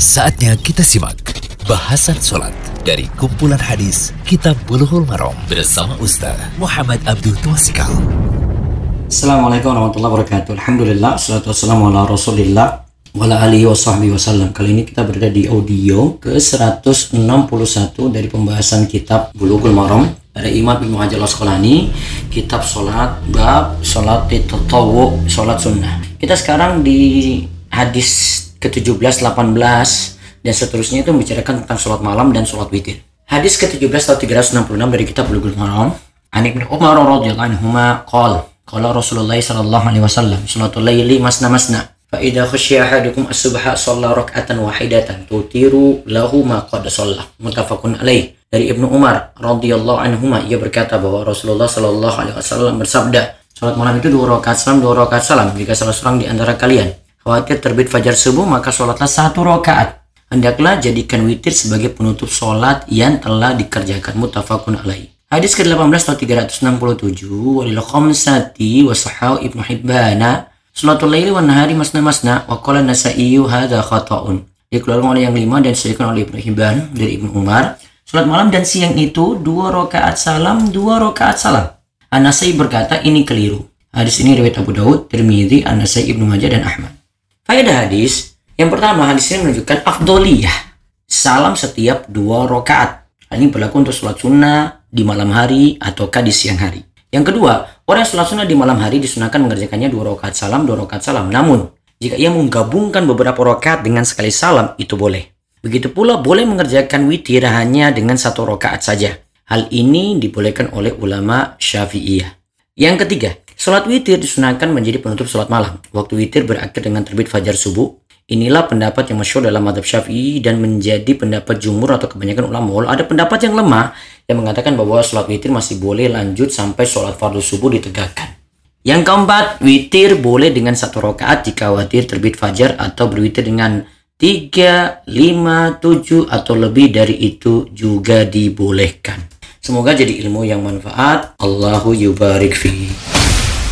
Saatnya kita simak bahasan sholat dari kumpulan hadis Kitab Bulughul Maram bersama Ustaz Muhammad Abdul Twasikal. Assalamualaikum warahmatullahi wabarakatuh. Alhamdulillah, salatu wassalamu ala rasulillah wa ala alihi wa sahbihi wasallam. Kali ini kita berada di audio ke-161 dari pembahasan kitab Bulughul Maram dari Imam Ibnu Hajar Al-Asqalani, kitab salat bab salat tatawu, salat sunnah. Kita sekarang di hadis ke-17, 18 dan seterusnya itu membicarakan tentang salat malam dan salat witir. Hadis ke-17 atau 366 dari kitab Bulughul Maram. An Ibnu Umar radhiyallahu anhuma qala qala Rasulullah sallallahu alaihi wasallam salatul laili masna masna fa idza khashiya ahadukum as-subha shalla rak'atan wahidatan tutiru lahu ma qad shalla muttafaqun alaih dari Ibnu Umar radhiyallahu anhuma ia berkata bahwa Rasulullah sallallahu alaihi wasallam bersabda salat malam itu dua rakaat salam dua rakaat salam jika salah seorang di antara kalian khawatir terbit fajar subuh maka sholatlah satu rakaat hendaklah jadikan witir sebagai penutup sholat yang telah dikerjakan mutafakun alaih Hadis ke-18 atau 367 walil khamsati wa sahau Ibnu Hibbana Salatul laili wan nahari masna masna wa qala Nasa'i hadza khata'un. Dikeluarkan oleh yang lima dan disebutkan oleh Ibnu Hibban dari Ibnu Umar. Salat malam dan siang itu dua rakaat salam, dua rakaat salam. An-Nasai berkata ini keliru. Hadis ini riwayat Abu Daud, Tirmidzi, An-Nasai, Ibnu Majah dan Ahmad. Faedah hadis, yang pertama hadis ini menunjukkan afdoliyah. Salam setiap dua rakaat. Hal ini berlaku untuk sholat sunnah di malam hari ataukah di siang hari. Yang kedua, orang yang sholat sunnah di malam hari disunahkan mengerjakannya dua rakaat salam, dua rakaat salam. Namun, jika ia menggabungkan beberapa rakaat dengan sekali salam, itu boleh. Begitu pula boleh mengerjakan witir hanya dengan satu rakaat saja. Hal ini dibolehkan oleh ulama syafi'iyah. Yang ketiga, sholat witir disunahkan menjadi penutup sholat malam. Waktu witir berakhir dengan terbit fajar subuh. Inilah pendapat yang masyhur dalam madhab syafi'i dan menjadi pendapat jumhur atau kebanyakan ulama. Walau ada pendapat yang lemah yang mengatakan bahwa sholat witir masih boleh lanjut sampai sholat fardu subuh ditegakkan. Yang keempat, witir boleh dengan satu rakaat jika khawatir terbit fajar atau berwitir dengan 3, 5, 7 atau lebih dari itu juga dibolehkan. Semoga jadi ilmu yang manfaat. Allahu yubarik fi.